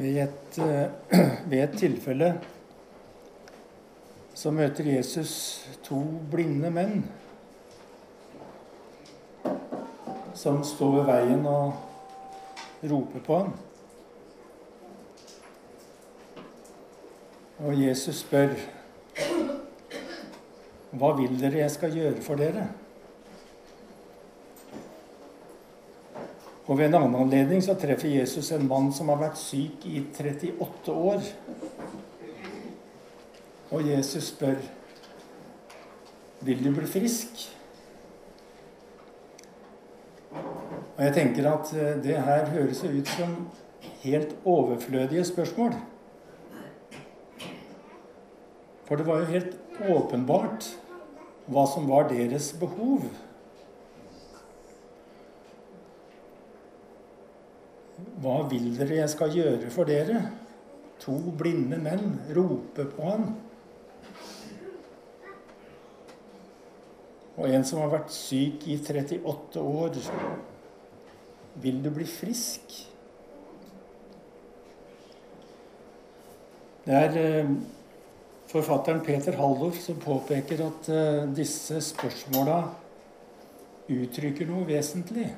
Ved et, eh, ved et tilfelle så møter Jesus to blinde menn som står ved veien og roper på ham. Og Jesus spør, 'Hva vil dere jeg skal gjøre for dere?' Og Ved en annen anledning så treffer Jesus en mann som har vært syk i 38 år. Og Jesus spør, 'Vil du bli frisk?' Og jeg tenker at eh, det her høres ut som helt overflødige spørsmål. For det var jo helt åpenbart hva som var deres behov. Hva vil dere jeg skal gjøre for dere? To blinde menn roper på ham. Og en som har vært syk i 38 år. Vil du bli frisk? Det er eh, forfatteren Peter Haldorf som påpeker at eh, disse spørsmåla uttrykker noe vesentlig.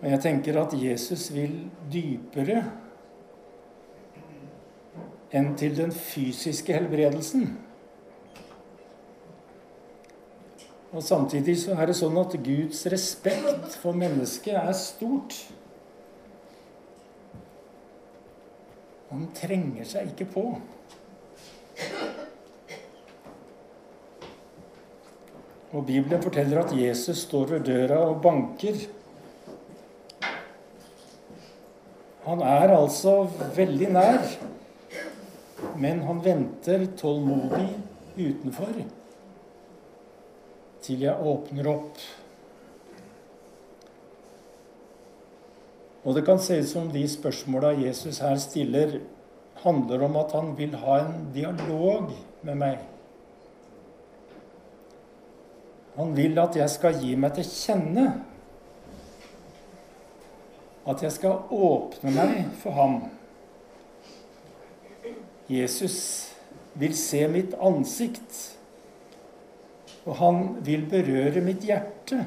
Og jeg tenker at Jesus vil dypere enn til den fysiske helbredelsen. Og Samtidig så er det sånn at Guds respekt for mennesket er stort. Han trenger seg ikke på. Og Bibelen forteller at Jesus står ved døra og banker. Han er altså veldig nær, men han venter tålmodig utenfor til jeg åpner opp. Og det kan se ut som de spørsmåla Jesus her stiller, handler om at han vil ha en dialog med meg. Han vil at jeg skal gi meg til kjenne at jeg skal åpne meg for ham. Jesus vil se mitt ansikt, og han vil berøre mitt hjerte.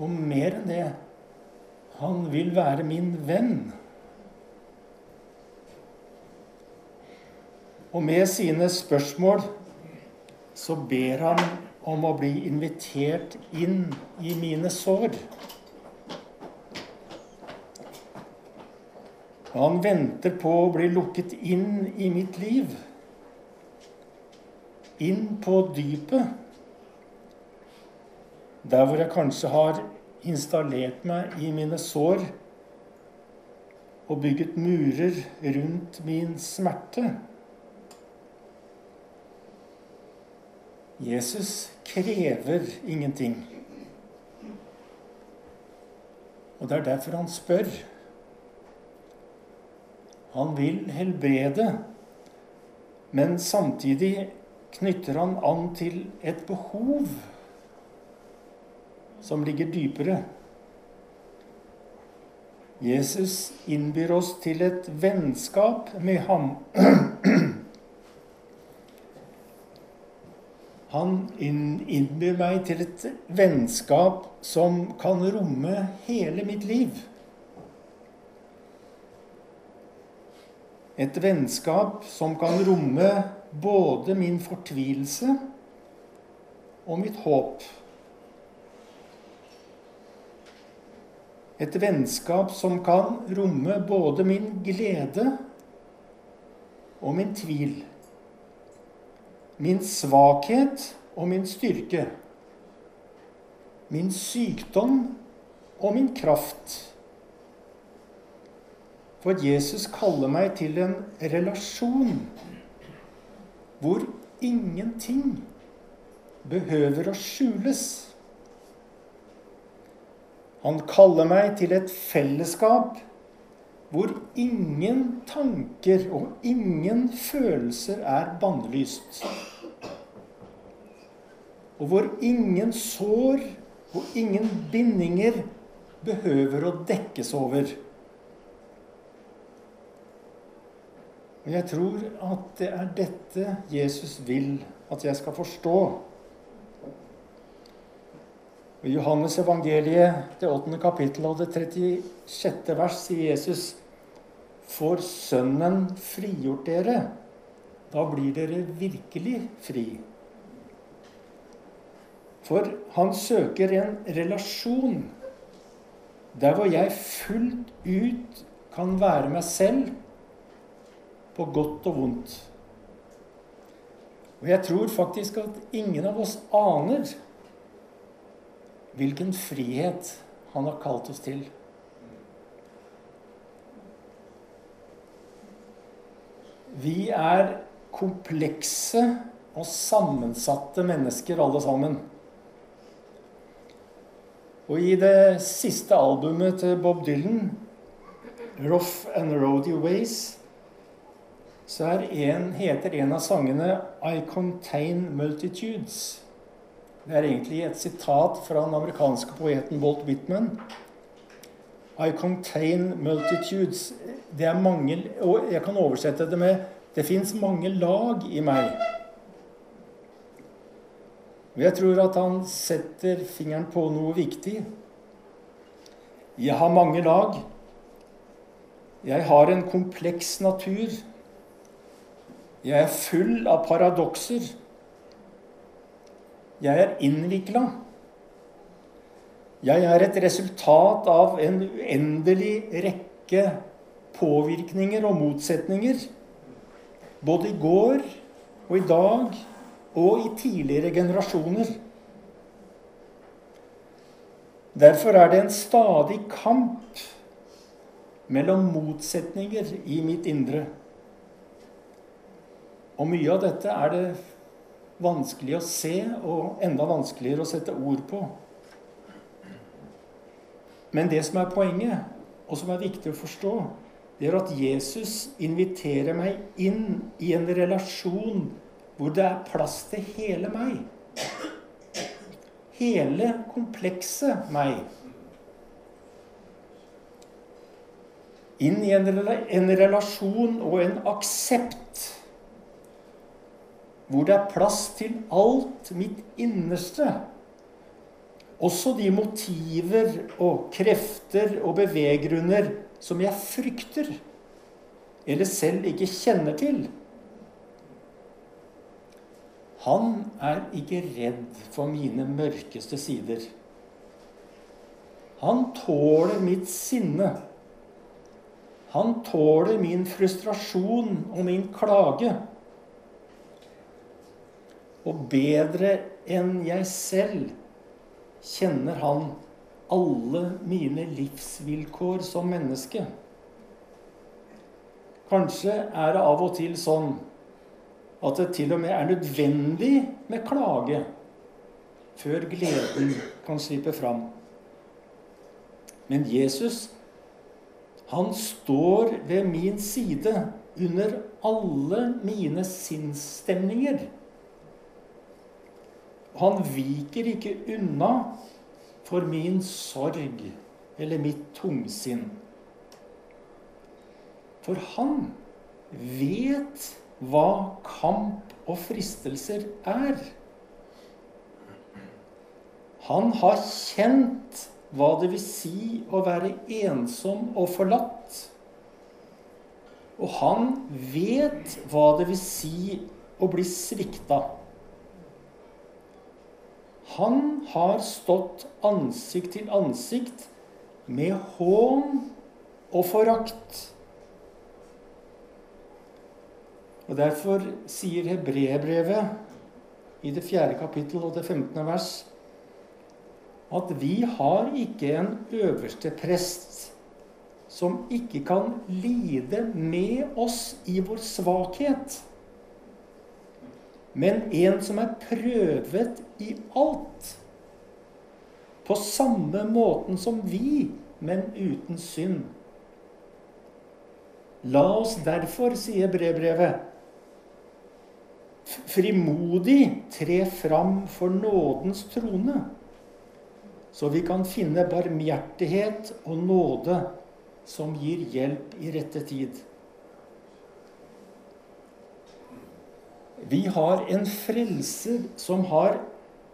Og mer enn det han vil være min venn. Og med sine spørsmål så ber han om å bli invitert inn i mine sår. Han venter på å bli lukket inn i mitt liv. Inn på dypet. Der hvor jeg kanskje har installert meg i mine sår og bygget murer rundt min smerte. Jesus krever ingenting. Og det er derfor han spør. Han vil helbrede, men samtidig knytter han an til et behov som ligger dypere. Jesus innbyr oss til et vennskap med ham. Han innbyr meg til et vennskap som kan romme hele mitt liv. Et vennskap som kan romme både min fortvilelse og mitt håp. Et vennskap som kan romme både min glede og min tvil. Min svakhet og min styrke. Min sykdom og min kraft. For Jesus kaller meg til en relasjon hvor ingenting behøver å skjules. Han kaller meg til et fellesskap hvor ingen tanker og ingen følelser er bannlyst. Og hvor ingen sår og ingen bindinger behøver å dekkes over. Og jeg tror at det er dette Jesus vil at jeg skal forstå. I Johannes evangeliet, det 8. kapittel og det 36. vers, sier Jesus Får Sønnen frigjort dere, da blir dere virkelig fri. For han søker en relasjon der hvor jeg fullt ut kan være meg selv på godt og vondt. Og jeg tror faktisk at ingen av oss aner hvilken frihet han har kalt oss til. Vi er komplekse og sammensatte mennesker alle sammen. Og i det siste albumet til Bob Dylan, 'Rough and Roady Ways', så en, heter en av sangene 'I Contain Multitudes'. Det er egentlig et sitat fra den amerikanske poeten Walt Whitman. I contain multitudes. Det er mange, og jeg kan oversette det med Det fins mange lag i meg. Og jeg tror at han setter fingeren på noe viktig. Jeg har mange lag. Jeg har en kompleks natur. Jeg er full av paradokser. Jeg er innvikla. Jeg er et resultat av en uendelig rekke påvirkninger og motsetninger. Både i går og i dag og i tidligere generasjoner. Derfor er det en stadig kamp mellom motsetninger i mitt indre. Og mye av dette er det vanskelig å se, og enda vanskeligere å sette ord på. Men det som er poenget, og som er viktig å forstå, det er at Jesus inviterer meg inn i en relasjon hvor det er plass til hele meg. Hele komplekse meg. Inn i en relasjon og en aksept hvor det er plass til alt mitt innerste. Også de motiver og krefter og beveggrunner som jeg frykter eller selv ikke kjenner til. Han er ikke redd for mine mørkeste sider. Han tåler mitt sinne. Han tåler min frustrasjon og min klage. Og bedre enn jeg selv kjenner han alle mine livsvilkår som menneske. Kanskje er det av og til sånn at det til og med er nødvendig med klage før gleden kan slippe fram. Men Jesus, han står ved min side under alle mine sinnsstemninger. Han viker ikke unna for min sorg eller mitt tungsinn. For han vet hva kamp og fristelser er. Han har kjent hva det vil si å være ensom og forlatt. Og han vet hva det vil si å bli svikta. Han har stått ansikt til ansikt med hån og forakt. Og Derfor sier hebreerbrevet i det fjerde kapittel og det 15. vers at vi har ikke en øverste prest som ikke kan lide med oss i vår svakhet men en som er prøvet i alt. På samme måten som vi, men uten synd. La oss derfor, sier brevbrevet, frimodig tre fram for nådens trone, så vi kan finne barmhjertighet og nåde som gir hjelp i rette tid. Vi har en frelser som har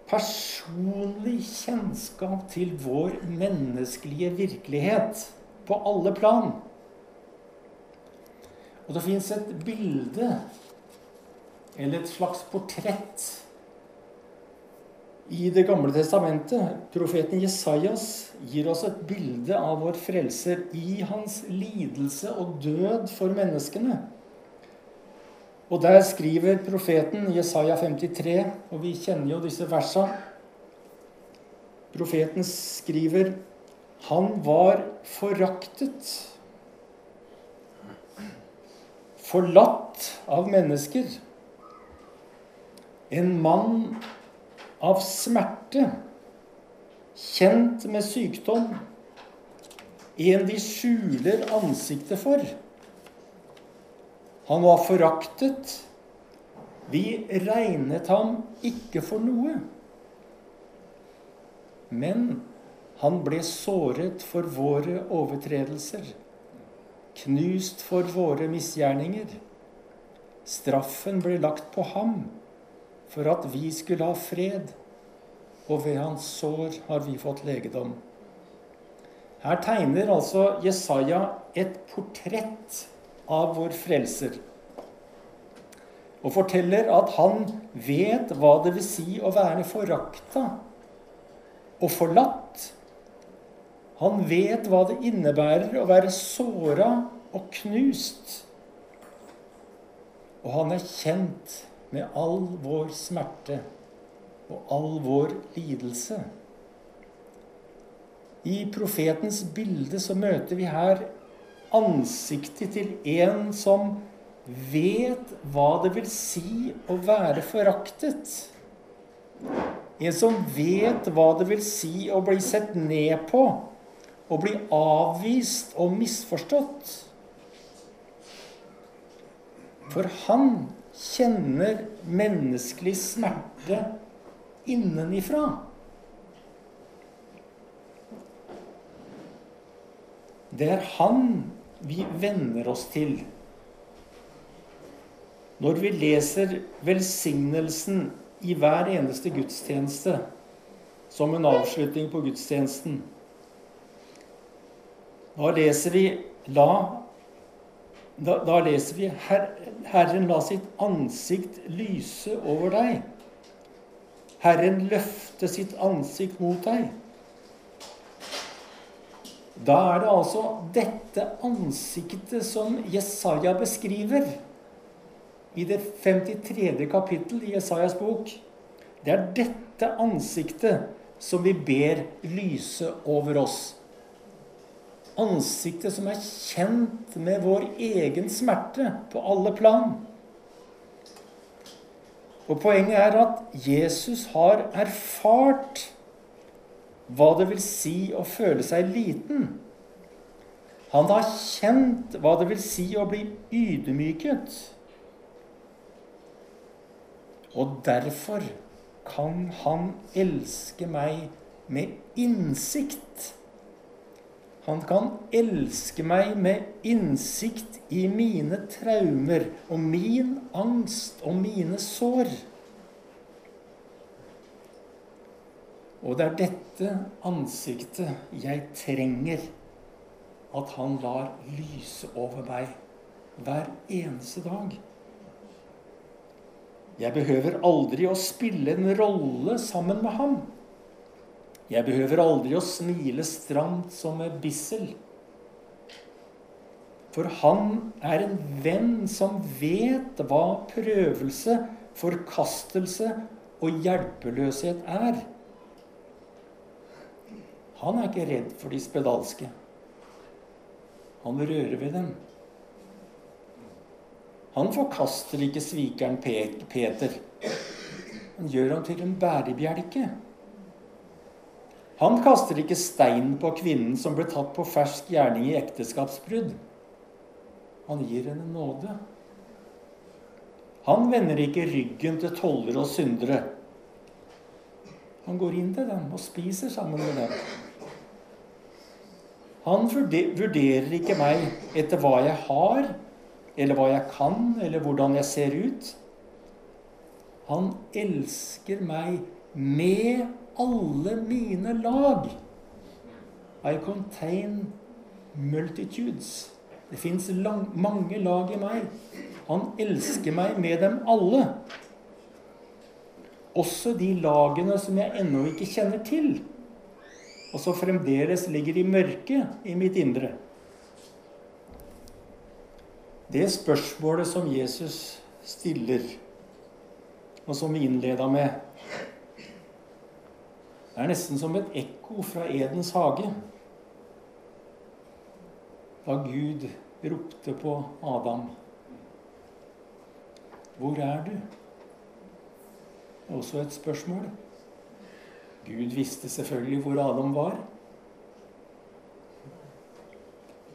personlig kjennskap til vår menneskelige virkelighet på alle plan. Og det fins et bilde, eller et slags portrett, i Det gamle testamentet. Profeten Jesajas gir oss et bilde av vår frelser i hans lidelse og død for menneskene. Og der skriver profeten Jesaja 53, og vi kjenner jo disse versa. Profeten skriver han var foraktet, forlatt av mennesker. En mann av smerte, kjent med sykdom. En de skjuler ansiktet for. Han var foraktet. Vi regnet ham ikke for noe. Men han ble såret for våre overtredelser, knust for våre misgjerninger. Straffen ble lagt på ham for at vi skulle ha fred, og ved hans sår har vi fått legedom. Her tegner altså Jesaja et portrett av vår frelser. Og forteller at han vet hva det vil si å være forakta og forlatt. Han vet hva det innebærer å være såra og knust. Og han er kjent med all vår smerte og all vår lidelse. I profetens bilde så møter vi her ansiktet til en som vet hva det vil si å være foraktet. En som vet hva det vil si å bli sett ned på, å bli avvist og misforstått. For han kjenner menneskelig smerte innenifra. Det er han vi venner oss til. Når vi leser velsignelsen i hver eneste gudstjeneste som en avslutning på gudstjenesten, da leser vi la da, da leser vi Her, Herren la sitt ansikt lyse over deg. Herren løfte sitt ansikt mot deg. Da er det altså dette ansiktet som Jesaja beskriver i det 53. kapittel i Jesajas bok. Det er dette ansiktet som vi ber lyse over oss. Ansiktet som er kjent med vår egen smerte på alle plan. Og Poenget er at Jesus har erfart hva det vil si å føle seg liten. Han har kjent hva det vil si å bli ydmyket. Og derfor kan han elske meg med innsikt. Han kan elske meg med innsikt i mine traumer og min angst og mine sår. Og det er dette ansiktet jeg trenger at han lar lyse over meg hver eneste dag. Jeg behøver aldri å spille en rolle sammen med ham. Jeg behøver aldri å smile stramt som med Bissel. For han er en venn som vet hva prøvelse, forkastelse og hjelpeløshet er. Han er ikke redd for de spedalske. Han rører ved dem. Han forkaster ikke svikeren Peter. Han gjør ham til en bærebjelke. Han kaster ikke stein på kvinnen som ble tatt på fersk gjerning i ekteskapsbrudd. Han gir henne nåde. Han vender ikke ryggen til tollere og syndere. Han går inn til dem og spiser sammen med dem. Han vurderer ikke meg etter hva jeg har, eller hva jeg kan, eller hvordan jeg ser ut. Han elsker meg med alle mine lag. I contain multitudes. Det fins mange lag i meg. Han elsker meg med dem alle. Også de lagene som jeg ennå ikke kjenner til, og som fremdeles ligger i mørket i mitt indre. Det spørsmålet som Jesus stiller, og som vi innleda med, er nesten som et ekko fra Edens hage. Da Gud ropte på Adam. Hvor er du? Også et spørsmål. Gud visste selvfølgelig hvor Adam var.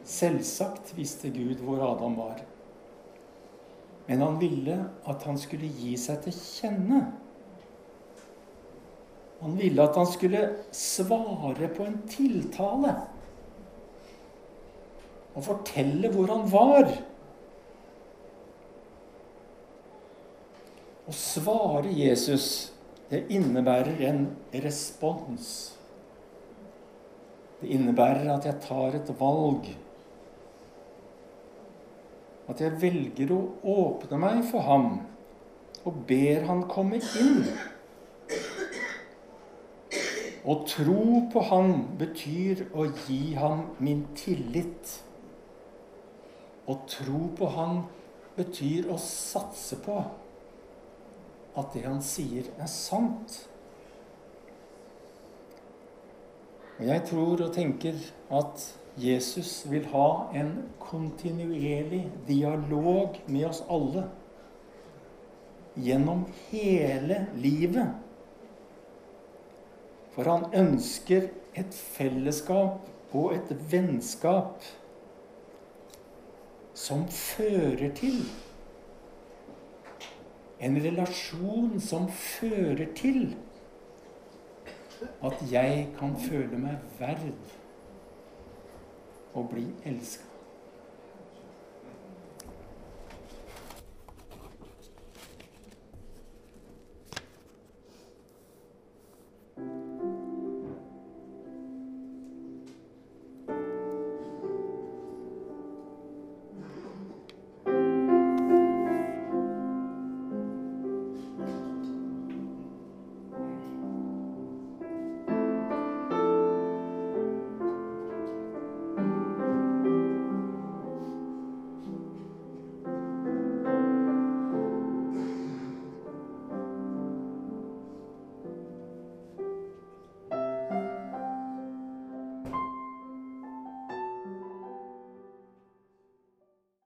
Selvsagt visste Gud hvor Adam var. Men han ville at han skulle gi seg til kjenne. Han ville at han skulle svare på en tiltale og fortelle hvor han var. Og svare Jesus, det innebærer en respons. Det innebærer at jeg tar et valg. At jeg velger å åpne meg for ham og ber han komme inn. Å tro på han betyr å gi ham min tillit. Å tro på han betyr å satse på at det han sier, er sant. Og jeg tror og tenker at Jesus vil ha en kontinuerlig dialog med oss alle gjennom hele livet. For han ønsker et fellesskap og et vennskap som fører til en relasjon som fører til at jeg kan føle meg verd å bli elska.